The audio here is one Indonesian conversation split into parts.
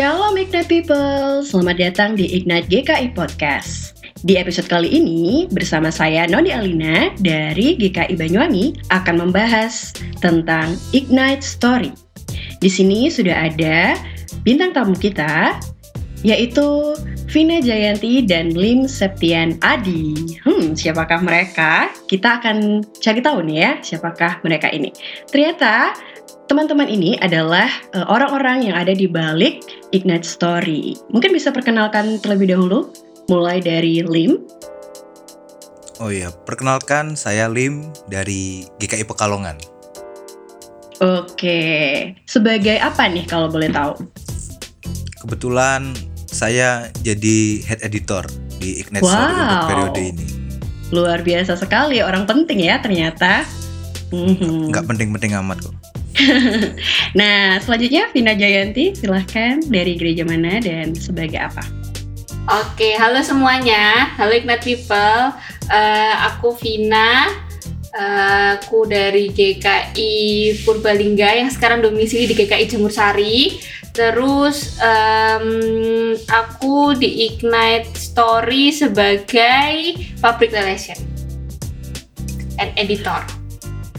Shalom Ignite People, selamat datang di Ignite GKI Podcast. Di episode kali ini, bersama saya Noni Alina dari GKI Banyuwangi akan membahas tentang Ignite Story. Di sini sudah ada bintang tamu kita, yaitu Vina Jayanti dan Lim Septian Adi. Hmm, siapakah mereka? Kita akan cari tahu nih ya, siapakah mereka ini. Ternyata teman-teman ini adalah uh, orang-orang yang ada di balik Ignite Story. Mungkin bisa perkenalkan terlebih dahulu, mulai dari Lim. Oh iya, perkenalkan saya Lim dari GKI Pekalongan. Oke, sebagai apa nih kalau boleh tahu? Kebetulan saya jadi head editor di Ignite wow. Story untuk periode ini. Luar biasa sekali, orang penting ya ternyata. Nggak penting-penting amat kok. nah, selanjutnya Vina Jayanti, silahkan dari gereja mana dan sebagai apa? Oke, halo semuanya. Halo Ignite People. Uh, aku Vina. Uh, aku dari GKI Purbalingga yang sekarang domisili di GKI Jemur Sari. Terus um, aku di Ignite Story sebagai public relation and editor.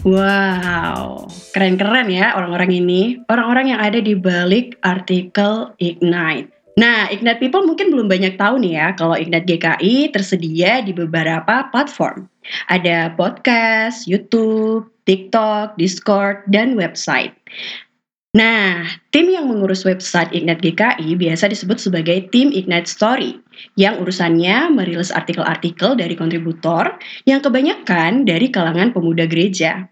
Wow, keren-keren ya orang-orang ini. Orang-orang yang ada di balik artikel Ignite. Nah, Ignite People mungkin belum banyak tahu nih ya kalau Ignite GKI tersedia di beberapa platform. Ada podcast, YouTube, TikTok, Discord, dan website. Nah, tim yang mengurus website Ignite GKI biasa disebut sebagai tim Ignite Story, yang urusannya merilis artikel-artikel dari kontributor yang kebanyakan dari kalangan pemuda gereja.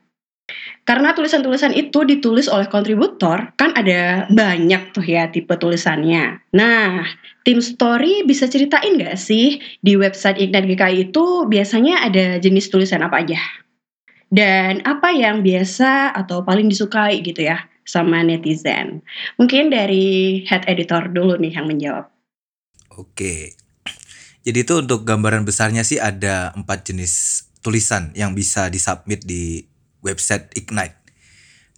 Karena tulisan-tulisan itu ditulis oleh kontributor, kan ada banyak tuh ya tipe tulisannya. Nah, tim story bisa ceritain nggak sih di website Ignite GKI itu biasanya ada jenis tulisan apa aja? Dan apa yang biasa atau paling disukai gitu ya sama netizen? Mungkin dari head editor dulu nih yang menjawab. Oke, jadi itu untuk gambaran besarnya sih ada empat jenis tulisan yang bisa disubmit di website Ignite.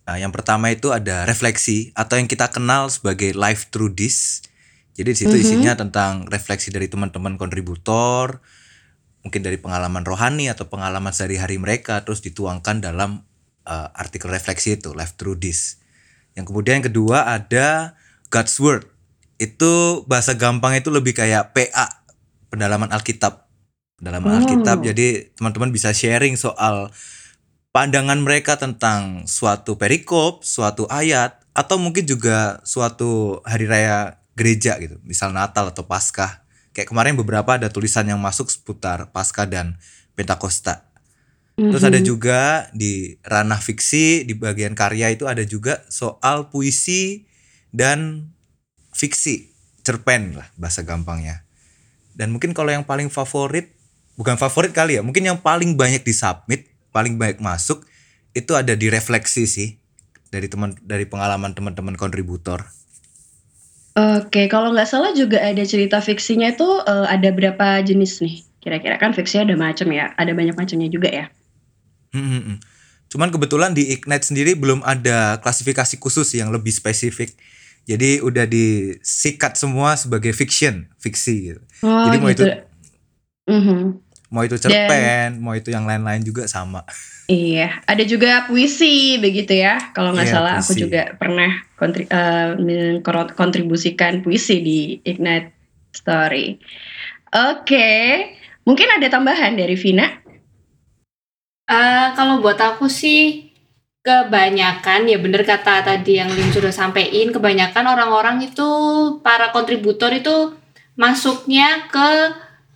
Nah, yang pertama itu ada refleksi atau yang kita kenal sebagai live through this. Jadi di situ mm -hmm. isinya tentang refleksi dari teman-teman kontributor, mungkin dari pengalaman rohani atau pengalaman sehari-hari mereka terus dituangkan dalam uh, artikel refleksi itu live through this. Yang kemudian yang kedua ada God's word. Itu bahasa gampang itu lebih kayak PA, pendalaman Alkitab. Pendalaman oh. Alkitab. Jadi teman-teman bisa sharing soal pandangan mereka tentang suatu perikop, suatu ayat, atau mungkin juga suatu hari raya gereja gitu, misal Natal atau Paskah. Kayak kemarin beberapa ada tulisan yang masuk seputar Paskah dan Pentakosta. Terus ada mhm. juga di ranah fiksi di bagian karya itu ada juga soal puisi dan fiksi, cerpen lah bahasa gampangnya. Dan mungkin kalau yang paling favorit, bukan favorit kali ya, mungkin yang paling banyak disubmit paling baik masuk itu ada di refleksi sih dari teman dari pengalaman teman-teman kontributor. Oke, kalau nggak salah juga ada cerita fiksinya itu uh, ada berapa jenis nih? Kira-kira kan fiksinya ada macam ya, ada banyak macamnya juga ya. Hmm, hmm, hmm. Cuman kebetulan di Ignite sendiri belum ada klasifikasi khusus yang lebih spesifik. Jadi udah disikat semua sebagai fiction, fiksi gitu. Oh, Jadi mau gitu. itu mm -hmm mau itu cerpen, Dan, mau itu yang lain-lain juga sama. Iya, ada juga puisi begitu ya. Kalau nggak iya, salah puisi. aku juga pernah kontri uh, kontribusikan puisi di Ignite Story. Oke, okay. mungkin ada tambahan dari Vina? Uh, kalau buat aku sih kebanyakan ya bener kata tadi yang Lim sudah sampaikan kebanyakan orang-orang itu para kontributor itu masuknya ke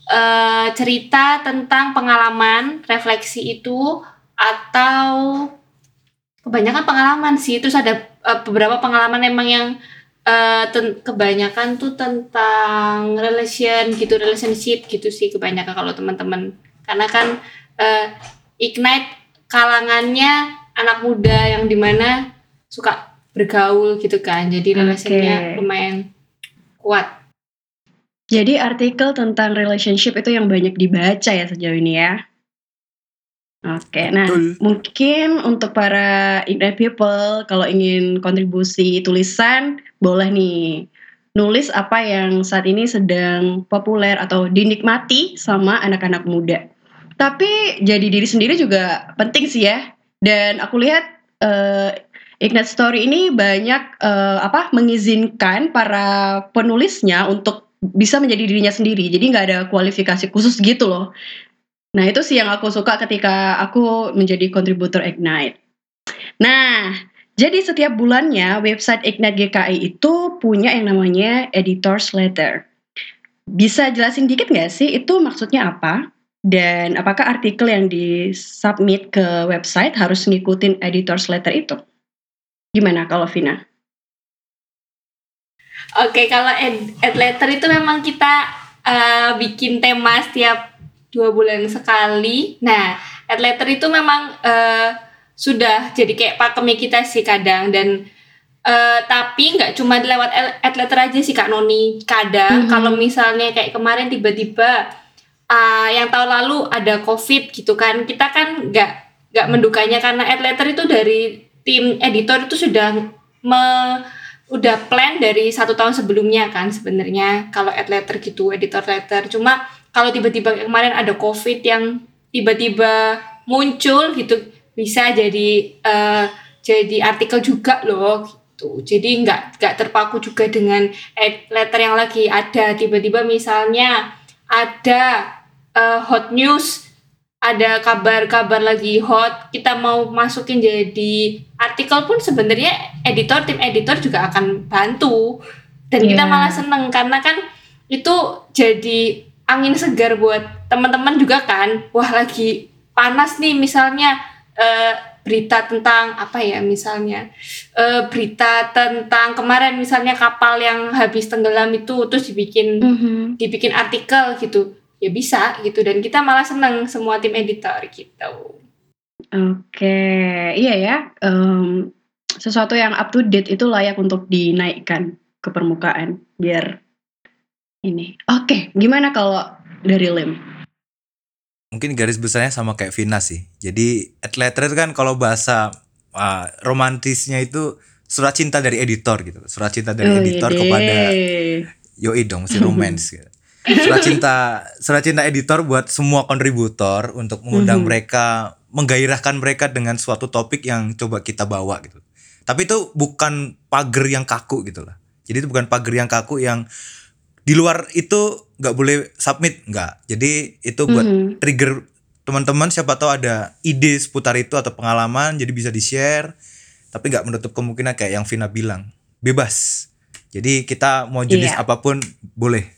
uh, cerita tentang pengalaman refleksi itu atau kebanyakan pengalaman sih. Terus ada uh, beberapa pengalaman emang yang uh, kebanyakan tuh tentang relation gitu relationship gitu sih kebanyakan kalau teman-teman. Karena kan uh, ignite kalangannya anak muda yang di mana suka bergaul gitu kan. Jadi relationnya okay. lumayan kuat jadi artikel tentang relationship itu yang banyak dibaca ya sejauh ini ya. Oke, nah mungkin untuk para Ignite People kalau ingin kontribusi tulisan boleh nih nulis apa yang saat ini sedang populer atau dinikmati sama anak-anak muda. Tapi jadi diri sendiri juga penting sih ya. Dan aku lihat uh, Ignite Story ini banyak uh, apa mengizinkan para penulisnya untuk bisa menjadi dirinya sendiri. Jadi nggak ada kualifikasi khusus gitu loh. Nah itu sih yang aku suka ketika aku menjadi kontributor Ignite. Nah, jadi setiap bulannya website Ignite GKI itu punya yang namanya editor's letter. Bisa jelasin dikit nggak sih itu maksudnya apa? Dan apakah artikel yang disubmit ke website harus ngikutin editor's letter itu? Gimana kalau Vina? Oke, kalau ed, ed letter itu memang kita uh, bikin tema setiap dua bulan sekali. Nah, ed letter itu memang uh, sudah jadi kayak pakemnya kita sih kadang dan uh, tapi nggak cuma lewat ad letter aja sih Kak Noni. Kadang mm -hmm. kalau misalnya kayak kemarin tiba-tiba uh, yang tahun lalu ada COVID gitu kan, kita kan nggak nggak mendukanya karena ad letter itu dari tim editor itu sudah me udah plan dari satu tahun sebelumnya kan sebenarnya kalau ad letter gitu editor letter. Cuma kalau tiba-tiba kemarin ada covid yang tiba-tiba muncul gitu bisa jadi uh, jadi artikel juga loh gitu. Jadi nggak nggak terpaku juga dengan ad letter yang lagi ada. Tiba-tiba misalnya ada uh, hot news ada kabar-kabar lagi hot kita mau masukin jadi artikel pun sebenarnya editor tim editor juga akan bantu dan yeah. kita iya. malah seneng karena kan itu jadi angin segar buat teman-teman juga kan wah lagi panas nih misalnya uh, berita tentang apa ya misalnya uh, berita tentang kemarin misalnya kapal yang habis tenggelam itu terus dibikin mm -hmm. dibikin artikel gitu ya bisa gitu dan kita malah seneng semua tim editor gitu. Oke, iya ya. Um, sesuatu yang up to date itu layak untuk dinaikkan ke permukaan biar ini. Oke, gimana kalau dari Lim? Mungkin garis besarnya sama kayak Vina sih. Jadi at letter itu kan kalau bahasa uh, romantisnya itu surat cinta dari editor gitu. Surat cinta dari oh, editor ide. kepada yoi dong si romance gitu surat cinta surat cinta editor buat semua kontributor untuk mengundang mm -hmm. mereka menggairahkan mereka dengan suatu topik yang coba kita bawa gitu tapi itu bukan pagar yang kaku gitu lah jadi itu bukan pagar yang kaku yang di luar itu nggak boleh submit nggak jadi itu buat mm -hmm. trigger teman-teman siapa tahu ada ide seputar itu atau pengalaman jadi bisa di share tapi nggak menutup kemungkinan kayak yang Vina bilang bebas jadi kita mau jenis yeah. apa pun boleh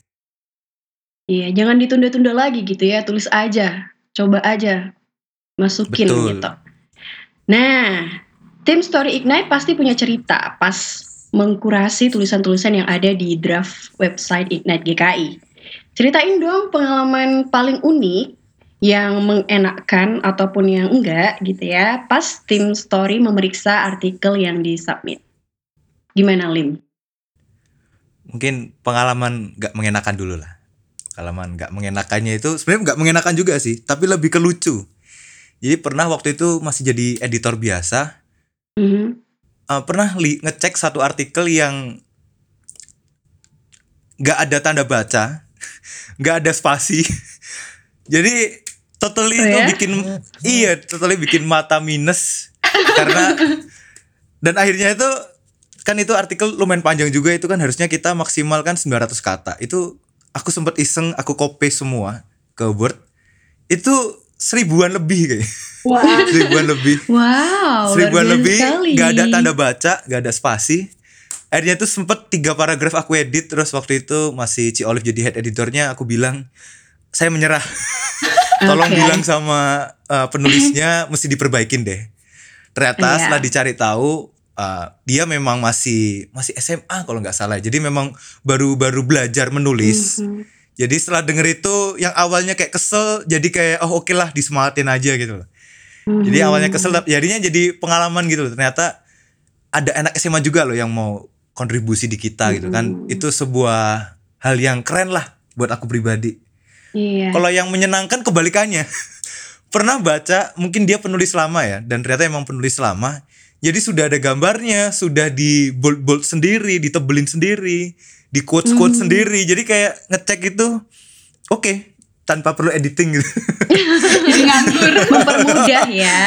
Iya, jangan ditunda-tunda lagi gitu ya, tulis aja, coba aja, masukin Betul. gitu. Nah, tim Story Ignite pasti punya cerita pas mengkurasi tulisan-tulisan yang ada di draft website Ignite GKI. Ceritain dong pengalaman paling unik yang mengenakkan ataupun yang enggak gitu ya, pas tim Story memeriksa artikel yang disubmit. Gimana Lim? Mungkin pengalaman gak mengenakan dulu lah halaman nggak mengenakannya itu sebenarnya nggak mengenakan juga sih tapi lebih ke lucu jadi pernah waktu itu masih jadi editor biasa mm-hmm. uh, pernah li- ngecek satu artikel yang nggak ada tanda baca nggak ada spasi jadi totally oh, itu ya? bikin iya totally bikin mata minus karena dan akhirnya itu kan itu artikel lumayan panjang juga itu kan harusnya kita maksimalkan 900 kata itu aku sempat iseng aku copy semua ke Word. Itu seribuan lebih kayak. Wow. seribuan lebih. Wow seribuan lebih gak ada tanda baca gak ada spasi. Akhirnya itu sempet tiga paragraf aku edit terus waktu itu masih Ci Olive jadi head editornya aku bilang saya menyerah. Tolong okay. bilang sama uh, penulisnya mesti diperbaikin deh. Ternyata yeah. setelah dicari tahu uh, dia memang masih masih SMA kalau nggak salah. Jadi memang baru-baru belajar menulis. Mm -hmm. Jadi setelah denger itu yang awalnya kayak kesel jadi kayak oh oke okay lah disemangatin aja gitu loh. Mm -hmm. Jadi awalnya kesel jadinya jadi pengalaman gitu loh. Ternyata ada anak SMA juga loh yang mau kontribusi di kita mm -hmm. gitu kan. Itu sebuah hal yang keren lah buat aku pribadi. Iya. Kalau yang menyenangkan kebalikannya. Pernah baca mungkin dia penulis lama ya dan ternyata emang penulis lama Jadi sudah ada gambarnya, sudah di bold bold sendiri, ditebelin sendiri, di quotes quotes Hmm. sendiri. Jadi kayak ngecek itu oke tanpa perlu editing gitu. Jadi nganggur. Mempermudah ya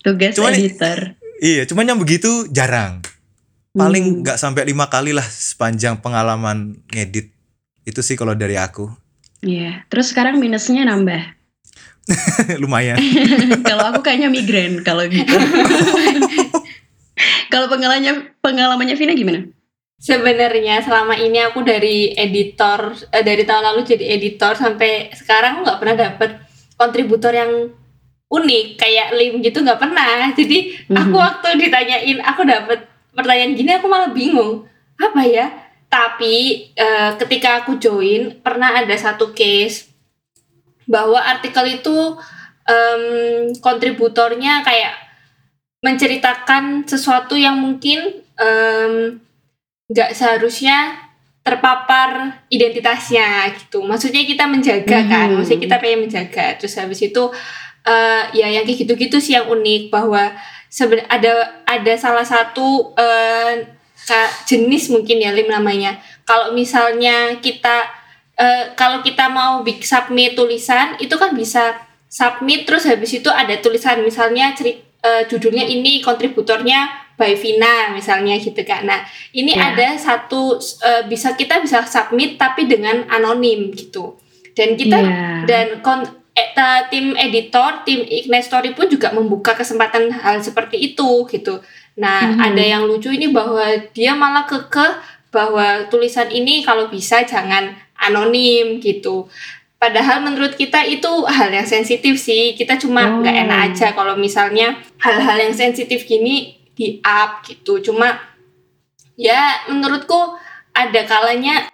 tugas Cuman- editor. iya, cuman yang begitu jarang. Hmm. Paling nggak sampai lima kali lah sepanjang pengalaman ngedit. Itu sih kalau dari aku. Iya. Terus sekarang minusnya nambah. Lumayan. kalau aku kayaknya migrain kalau gitu. Kalau pengalamannya pengalamannya Vina gimana? Sebenarnya selama ini aku dari editor eh, dari tahun lalu jadi editor sampai sekarang aku nggak pernah dapet kontributor yang unik kayak Lim gitu nggak pernah. Jadi aku Mhm. waktu ditanyain aku dapet pertanyaan gini aku malah bingung apa ya. Tapi eh, ketika aku join pernah ada satu case bahwa artikel itu em, kontributornya kayak menceritakan sesuatu yang mungkin nggak seharusnya terpapar identitasnya gitu. Maksudnya kita menjaga kan, Mhm. maksudnya kita pengen menjaga. Terus habis itu eh, ya yang kayak gitu-gitu sih yang unik bahwa seben ada ada salah satu ka- jenis mungkin ya lim namanya. Kalau misalnya kita eh, kalau kita mau big submit tulisan itu kan bisa submit terus habis itu ada tulisan misalnya ceri- eh, judulnya ini kontributornya by Vina misalnya gitu kan. Nah, ini Ya. ada satu eh, bisa kita bisa submit tapi dengan anonim gitu. Dan kita Iya. dan kon- eh, tim editor, tim Ignite Story pun juga membuka kesempatan hal seperti itu gitu. Nah, Mhm. ada yang lucu ini bahwa dia malah kekeh bahwa tulisan ini kalau bisa jangan anonim gitu. Padahal menurut kita itu hal yang sensitif sih. Kita cuma Oh. nggak enak aja kalau misalnya hal-hal yang sensitif gini di up gitu. Cuma ya menurutku ada kalanya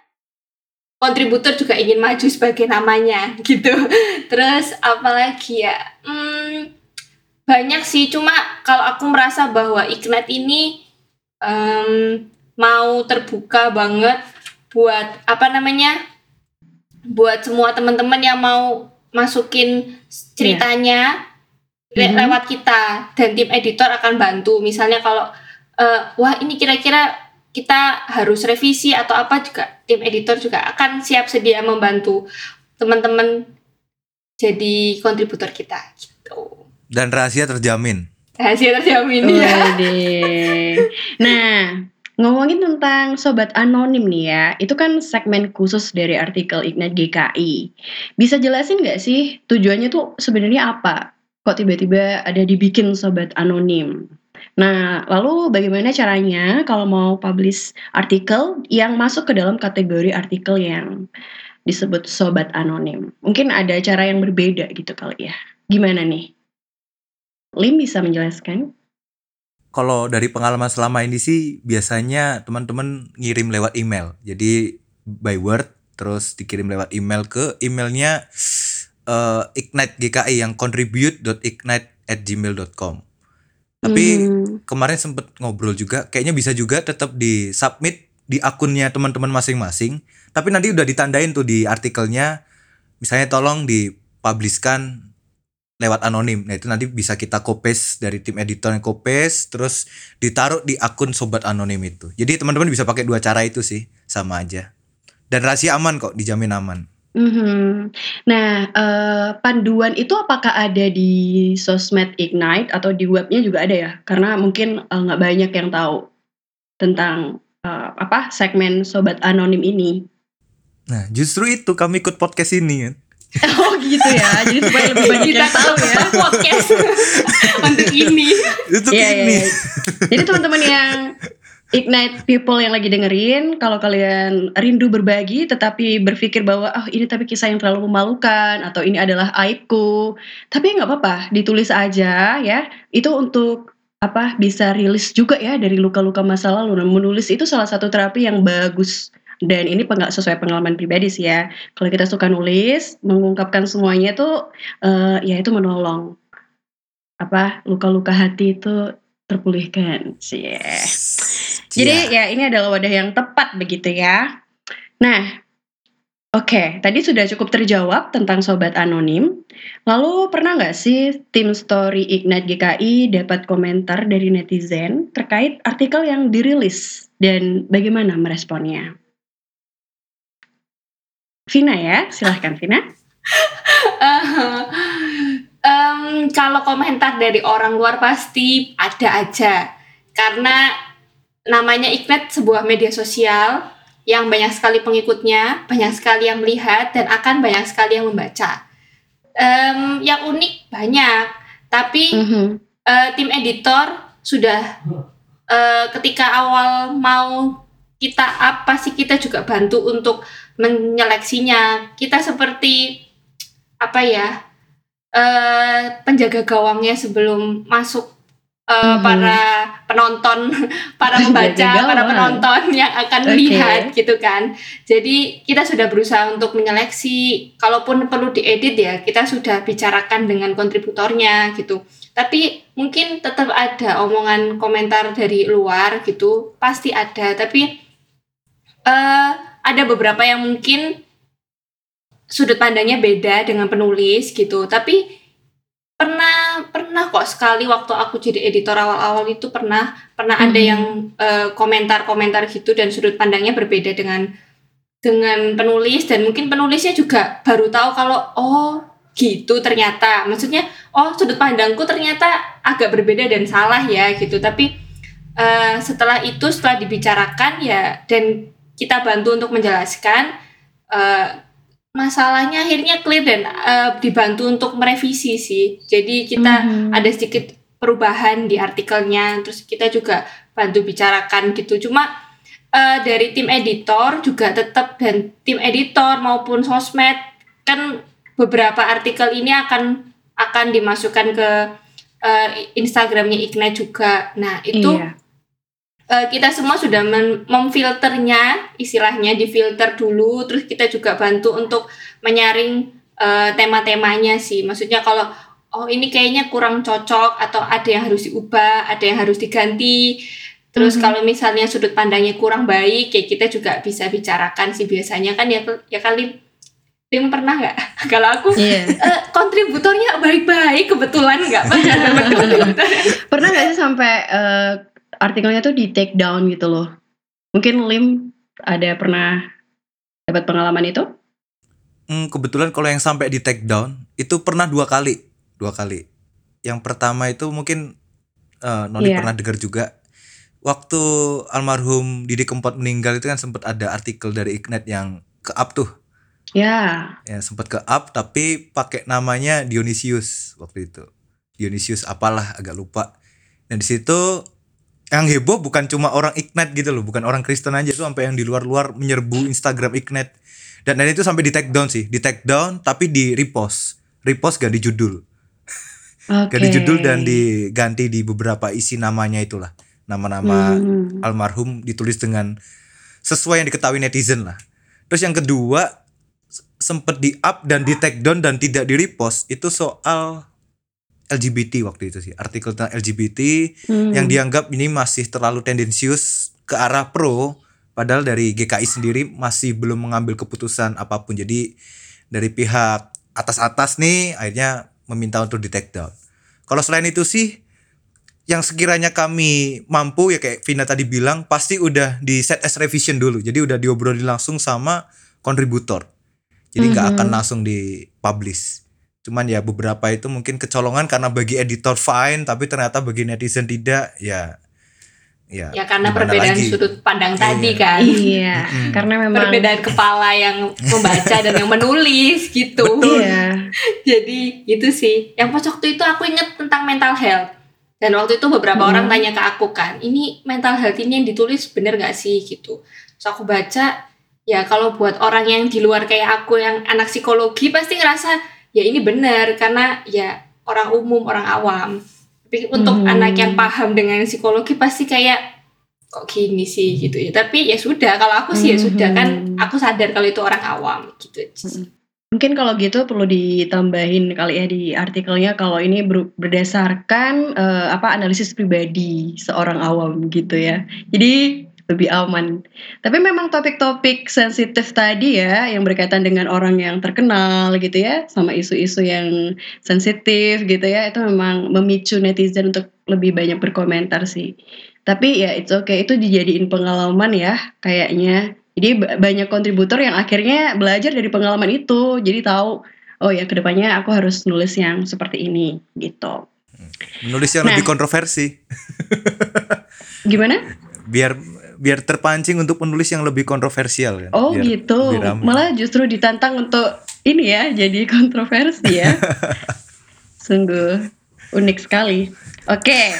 kontributor juga ingin maju sebagai namanya gitu. Terus apalagi ya? Hmm, banyak sih. Cuma kalau aku merasa bahwa Ignite ini em, mau terbuka banget buat apa namanya? Buat semua teman-teman yang mau masukin ceritanya le- Mhm. lewat kita dan tim editor akan bantu. Misalnya kalau eh, wah ini kira-kira kita harus revisi atau apa juga tim editor juga akan siap sedia membantu teman-teman jadi kontributor kita gitu. Dan rahasia terjamin. Rahasia terjamin ya. Waduh. Nah, ngomongin tentang sobat anonim nih ya, itu kan segmen khusus dari artikel Ignite GKI. Bisa jelasin nggak sih tujuannya tuh sebenarnya apa? Kok tiba-tiba ada dibikin sobat anonim? Nah, lalu bagaimana caranya kalau mau publish artikel yang masuk ke dalam kategori artikel yang disebut sobat anonim? Mungkin ada cara yang berbeda gitu kali ya. Gimana nih? Lim bisa menjelaskan? Kalau dari pengalaman selama ini sih biasanya teman-teman ngirim lewat email. Jadi by word terus dikirim lewat email ke emailnya eh, Ignite GKI yang contribute.ignite@gmail.com. Tapi Hmm. kemarin sempet ngobrol juga, kayaknya bisa juga tetap di submit di akunnya teman-teman masing-masing. Tapi nanti udah ditandain tuh di artikelnya, misalnya tolong dipublishkan lewat anonim. Nah itu nanti bisa kita copy dari tim editor yang copy, terus ditaruh di akun sobat anonim itu. Jadi teman-teman bisa pakai dua cara itu sih, sama aja. Dan rahasia aman kok, dijamin aman. Mhm. Nah, eee, panduan itu apakah ada di sosmed Ignite atau di webnya juga ada ya? Karena mungkin, eee, nggak banyak yang tahu tentang, eee, apa, segmen sobat anonim ini. Nah justru itu kami ikut podcast ini kan. Oh gitu ya, jadi supaya lebih banyak Kita yang tahu ya. podcast untuk ini. Itu Iya, iya, ini. iya. Jadi teman-teman yang Ignite people yang lagi dengerin, kalau kalian rindu berbagi tetapi berpikir bahwa oh ini tapi kisah yang terlalu memalukan atau ini adalah aibku, tapi nggak apa-apa, ditulis aja ya. Itu untuk apa bisa rilis juga ya dari luka-luka masa lalu. Nah, menulis itu salah satu terapi yang bagus dan ini penggal sesuai pengalaman pribadi sih ya. Kalau kita suka nulis, mengungkapkan semuanya tuh eh, ya itu menolong apa luka-luka hati itu terpulihkan sih. Jadi Cia. ya ini adalah wadah yang tepat begitu ya. Nah, Oke, tadi sudah cukup terjawab tentang sobat anonim. Lalu pernah nggak sih tim story Ignite GKI dapat komentar dari netizen terkait artikel yang dirilis dan bagaimana meresponnya? Vina ya, silahkan Vina. um, kalau komentar dari orang luar pasti ada aja karena namanya Ignite sebuah media sosial yang banyak sekali pengikutnya, banyak sekali yang melihat dan akan banyak sekali yang membaca. Um, yang unik banyak, tapi mm -hmm. uh, tim editor sudah uh, ketika awal mau kita apa sih kita juga bantu untuk menyeleksinya. Kita seperti apa ya uh, penjaga gawangnya sebelum masuk uh, hmm. para penonton, para pembaca, para penonton yang akan okay. melihat gitu kan. Jadi kita sudah berusaha untuk menyeleksi, kalaupun perlu diedit ya kita sudah bicarakan dengan kontributornya gitu. Tapi mungkin tetap ada omongan komentar dari luar gitu, pasti ada. Tapi uh, ada beberapa yang mungkin sudut pandangnya beda dengan penulis gitu. Tapi pernah pernah kok sekali waktu aku jadi editor awal-awal itu pernah pernah hmm. ada yang uh, komentar-komentar gitu dan sudut pandangnya berbeda dengan dengan penulis. Dan mungkin penulisnya juga baru tahu kalau oh gitu ternyata. Maksudnya oh sudut pandangku ternyata agak berbeda dan salah ya gitu. Tapi uh, setelah itu setelah dibicarakan ya dan kita bantu untuk menjelaskan uh, masalahnya akhirnya clear dan uh, dibantu untuk merevisi sih. Jadi kita mm-hmm. ada sedikit perubahan di artikelnya, terus kita juga bantu bicarakan gitu. Cuma uh, dari tim editor juga tetap dan tim editor maupun sosmed kan beberapa artikel ini akan akan dimasukkan ke uh, Instagramnya Ignite juga. Nah itu iya uh, kita semua sudah memfilternya istilahnya difilter dulu terus kita juga bantu untuk menyaring uh, tema-temanya sih maksudnya kalau oh ini kayaknya kurang cocok atau ada yang harus diubah ada yang harus diganti terus mm -hmm. kalau misalnya sudut pandangnya kurang baik ya kita juga bisa bicarakan sih biasanya kan ya ya kali tim pernah nggak kalau aku yeah. Iya. uh, kontributornya baik-baik kebetulan nggak pernah nggak sih sampai uh, artikelnya tuh di take down gitu loh. Mungkin Lim ada pernah dapat pengalaman itu? Hmm, kebetulan kalau yang sampai di take down itu pernah dua kali, dua kali. Yang pertama itu mungkin uh, Noni yeah. pernah dengar juga. Waktu almarhum Didi Kempot meninggal itu kan sempat ada artikel dari Ignite yang ke up tuh. Ya. Yeah. Ya sempat ke up tapi pakai namanya Dionysius waktu itu. Dionysius apalah agak lupa. Dan di situ yang heboh bukan cuma orang Ignite gitu loh, bukan orang Kristen aja tuh sampai yang di luar-luar menyerbu Instagram Ignite. Dan, dan itu sampai di take down sih, di take down tapi di repost. Repost ganti judul. Okay. ganti judul dan diganti di beberapa isi namanya itulah. Nama-nama hmm. almarhum ditulis dengan sesuai yang diketahui netizen lah. Terus yang kedua sempet di up dan di take down dan tidak di repost itu soal LGBT waktu itu sih artikel tentang LGBT hmm. yang dianggap ini masih terlalu tendensius ke arah pro padahal dari GKI sendiri masih belum mengambil keputusan apa pun. Jadi dari pihak atas-atas nih akhirnya meminta untuk di take down. Kalau selain itu sih yang sekiranya kami mampu ya kayak Vina tadi bilang pasti udah di set as revision dulu. Jadi udah diobrolin langsung sama kontributor. Jadi nggak mm -hmm. akan langsung di publish cuman ya beberapa itu mungkin kecolongan karena bagi editor fine tapi ternyata bagi netizen tidak ya ya ya karena perbedaan lagi? sudut pandang iya. tadi kan iya mm-hmm. karena memang perbedaan kepala yang membaca dan yang menulis gitu Betul. Iya. jadi itu sih yang pas waktu itu aku inget tentang mental health dan waktu itu beberapa hmm. orang tanya ke aku kan ini mental health ini yang ditulis bener gak sih gitu so aku baca ya kalau buat orang yang di luar kayak aku yang anak psikologi pasti ngerasa ya ini benar karena ya orang umum orang awam tapi untuk hmm. anak yang paham dengan psikologi pasti kayak kok gini sih gitu ya tapi ya sudah kalau aku sih ya sudah kan hmm. aku sadar kalau itu orang awam gitu hmm. Mungkin kalau gitu perlu ditambahin kali ya di artikelnya kalau ini ber berdasarkan uh, apa analisis pribadi seorang awam gitu ya. Jadi lebih aman. Tapi memang topik-topik sensitif tadi ya, yang berkaitan dengan orang yang terkenal gitu ya, sama isu-isu yang sensitif gitu ya, itu memang memicu netizen untuk lebih banyak berkomentar sih. Tapi ya it's okay, itu dijadiin pengalaman ya kayaknya. Jadi banyak kontributor yang akhirnya belajar dari pengalaman itu, jadi tahu, oh ya ke depannya aku harus nulis yang seperti ini gitu. Menulis yang Nah. lebih kontroversi. Gimana? biar biar terpancing untuk menulis yang lebih kontroversial kan. Oh Biar gitu. ramai. Malah justru ditantang untuk ini ya, jadi kontroversi ya. Sungguh unik sekali. Oke.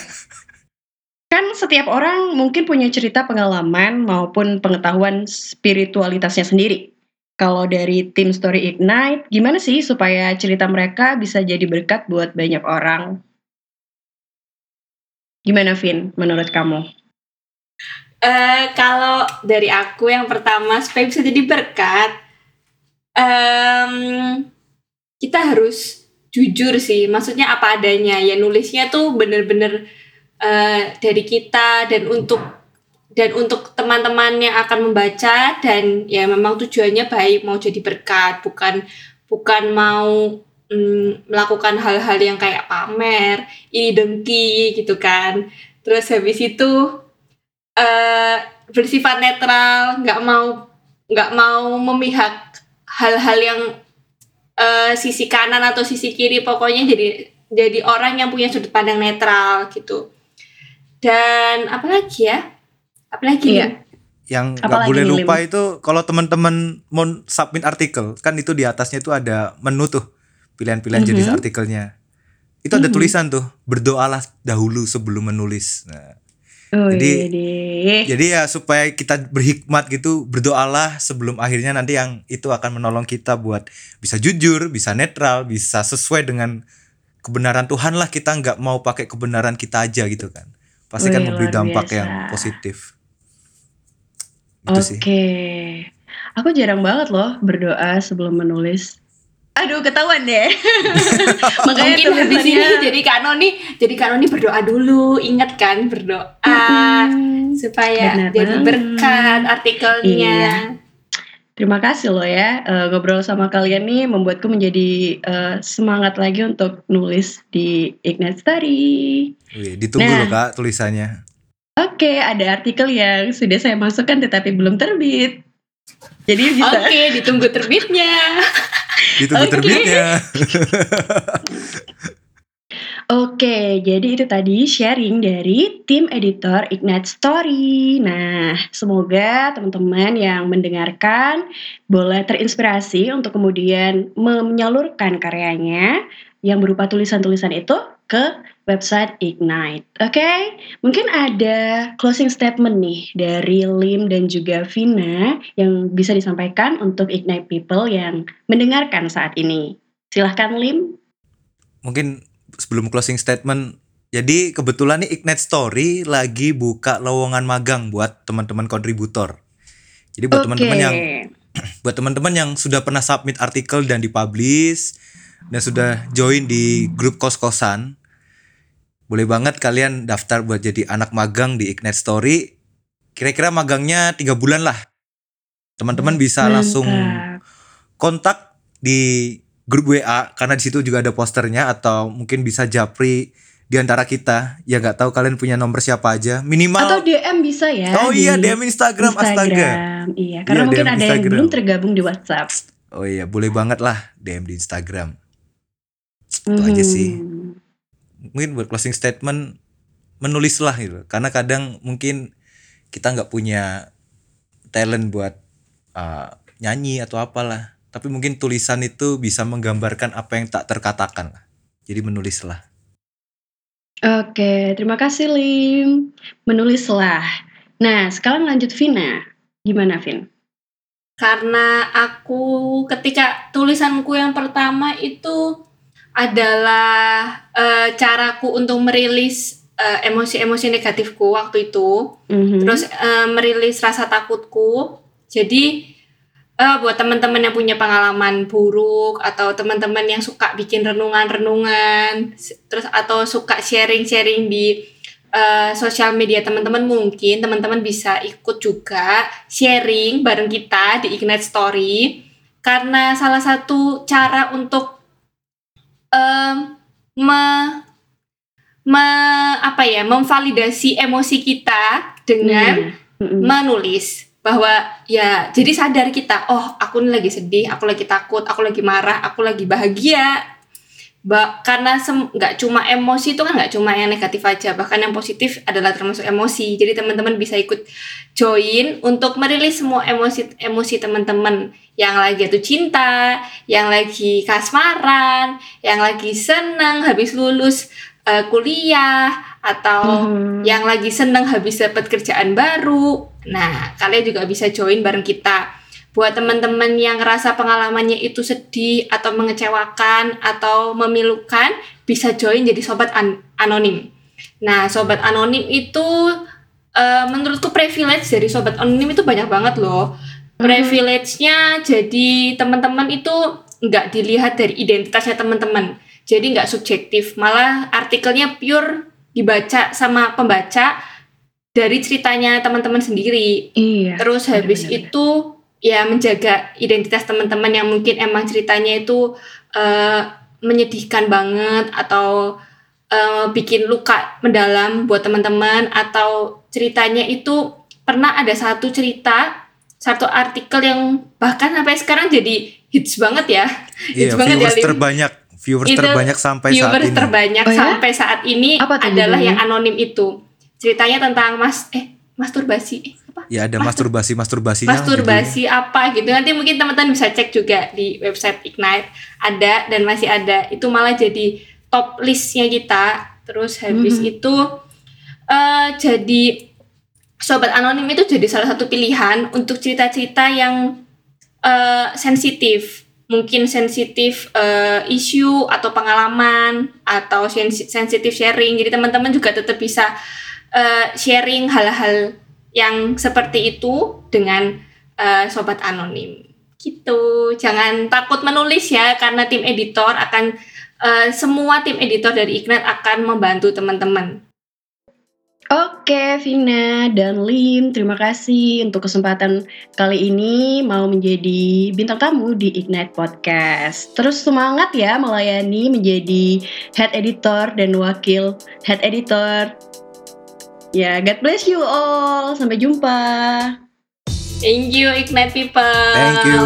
Kan setiap orang mungkin punya cerita pengalaman maupun pengetahuan spiritualitasnya sendiri. Kalau dari tim Story Ignite, gimana sih supaya cerita mereka bisa jadi berkat buat banyak orang? Gimana Vin, menurut kamu? Eh, kalau dari aku yang pertama supaya bisa jadi berkat, em, kita harus jujur sih. Maksudnya apa adanya. Ya nulisnya tuh bener-bener eh, dari kita dan untuk dan untuk teman-teman yang akan membaca dan ya memang tujuannya baik mau jadi berkat bukan bukan mau mm, melakukan hal-hal yang kayak pamer ini dengki gitu kan terus habis itu eh bersifat netral, nggak mau nggak mau memihak hal-hal yang eh, sisi kanan atau sisi kiri, pokoknya jadi jadi orang yang punya sudut pandang netral gitu. Dan apalagi ya? Apalagi Iya. nih? Yang nggak boleh lupa itu kalau teman-teman mau submit artikel kan itu di atasnya itu ada menu tuh pilihan-pilihan jenis Mhm. artikelnya. Itu ada Mhm. tulisan tuh berdoalah dahulu sebelum menulis. Nah, Oh, Jadi- iya jadi ya supaya kita berhikmat gitu berdoalah sebelum akhirnya nanti yang itu akan menolong kita buat bisa jujur, bisa netral, bisa sesuai dengan kebenaran Tuhan lah kita nggak mau pakai kebenaran kita aja gitu kan. Pasti kan Wih, memberi dampak biasa. yang positif. Itu sih. Oke. Aku jarang banget loh berdoa sebelum menulis. Aduh, ketahuan deh. Makanya Mungkin habis ini jadi Kanoni, jadi Kanoni berdoa dulu, ingat kan berdoa Mm-mm. supaya Benar jadi banget. berkat artikelnya. Iya. Terima kasih loh ya eh, ngobrol sama kalian nih membuatku menjadi eh, semangat lagi untuk nulis di Ignite Study. Wih, ditunggu Nah. loh Kak tulisannya. Oke, ada artikel yang sudah saya masukkan tetapi belum terbit. Jadi bisa Oke, ditunggu terbitnya. Ditunggu Oke. terbitnya. Oke, jadi itu tadi sharing dari tim editor Ignite Story. Nah, semoga teman-teman yang mendengarkan boleh terinspirasi untuk kemudian menyalurkan karyanya yang berupa tulisan-tulisan itu ke website Ignite. Oke, mungkin ada closing statement nih dari Lim dan juga Vina yang bisa disampaikan untuk Ignite People yang mendengarkan saat ini. Silahkan Lim. Mungkin sebelum closing statement jadi kebetulan nih Ignite Story lagi buka lowongan magang buat teman-teman kontributor. Jadi buat teman-teman Oke. yang buat teman-teman yang sudah pernah submit artikel dan dipublish dan sudah join di grup kos-kosan, boleh banget kalian daftar buat jadi anak magang di Ignite Story. Kira-kira magangnya tiga bulan lah. Teman-teman bisa langsung Mantap. kontak di grup WA karena di situ juga ada posternya atau mungkin bisa japri di antara kita ya nggak tahu kalian punya nomor siapa aja minimal Atau DM bisa ya. oh iya DM Instagram, astaga Instagram. Iya, karena Iya, mungkin DM ada yang Instagram. belum tergabung di WhatsApp. oh iya boleh banget lah DM di Instagram Itu aja sih. Mungkin buat closing statement menulislah gitu karena kadang mungkin kita nggak punya talent buat uh, nyanyi atau apalah tapi mungkin tulisan itu bisa menggambarkan apa yang tak terkatakan jadi menulislah Oke, terima kasih Lim. Menulislah. Nah, sekarang lanjut Vina. Gimana Vin? Karena aku ketika tulisanku yang pertama itu adalah eh, caraku untuk merilis eh, emosi-emosi negatifku waktu itu. Mhm. terus eh, merilis rasa takutku jadi eh, buat teman-teman yang punya pengalaman buruk atau teman-teman yang suka bikin renungan-renungan terus atau suka sharing-sharing di eh, sosial media teman-teman mungkin teman-teman bisa ikut juga sharing bareng kita di Ignite Story karena salah satu cara untuk em, me, me- apa ya memvalidasi emosi kita dengan Mm-mm. menulis bahwa ya jadi sadar kita oh aku ini lagi sedih aku lagi takut aku lagi marah aku lagi bahagia ba karena nggak cuma emosi itu kan nggak cuma yang negatif aja bahkan yang positif adalah termasuk emosi jadi teman-teman bisa ikut join untuk merilis semua emosi emosi teman-teman yang lagi itu cinta yang lagi kasmaran yang lagi senang habis lulus eh, kuliah atau Mhm. yang lagi seneng habis dapat kerjaan baru. Nah, kalian juga bisa join bareng kita. Buat teman-teman yang ngerasa pengalamannya itu sedih atau mengecewakan atau memilukan, bisa join jadi sobat an- anonim. Nah, sobat anonim itu eh, menurutku privilege dari sobat anonim itu banyak banget loh. Privilege-nya jadi teman-teman itu nggak dilihat dari identitasnya teman-teman. Jadi nggak subjektif, malah artikelnya pure dibaca sama pembaca dari ceritanya teman-teman sendiri. Iya. Terus habis benar-benar. itu ya menjaga identitas teman-teman yang mungkin emang ceritanya itu eh, menyedihkan banget atau eh, bikin luka mendalam buat teman-teman atau ceritanya itu pernah ada satu cerita satu artikel yang bahkan sampai sekarang jadi hits banget ya. Iya, Hits banget ya, viewers Lim. terbanyak, viewers Itu terbanyak sampai saat viewers ini. terbanyak Oh ya? sampai saat ini Apa adalah yang anonim itu. Ceritanya tentang mas eh masturbasi apa? Ya ada Mastur- masturbasi masturbasinya. masturbasi apa gitu. Nanti mungkin teman-teman bisa cek juga di website Ignite ada dan masih ada. Itu malah jadi top listnya kita. Terus habis Mhm. itu eh jadi sobat anonim itu jadi salah satu pilihan untuk cerita-cerita yang eh, sensitif mungkin sensitif eh, isu atau pengalaman atau sensi- sensitif sharing jadi teman-teman juga tetap bisa eh, sharing hal-hal yang seperti itu dengan eh, sobat anonim gitu jangan takut menulis ya karena tim editor akan eh, semua tim editor dari Ignite akan membantu teman-teman Oke, Vina dan Lim, terima kasih untuk kesempatan kali ini mau menjadi bintang tamu di Ignite Podcast. Terus semangat ya melayani menjadi head editor dan wakil head editor. Ya, God bless you all. Sampai jumpa. Thank you Ignite people. Thank you.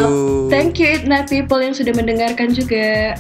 Thank you Ignite people yang sudah mendengarkan juga.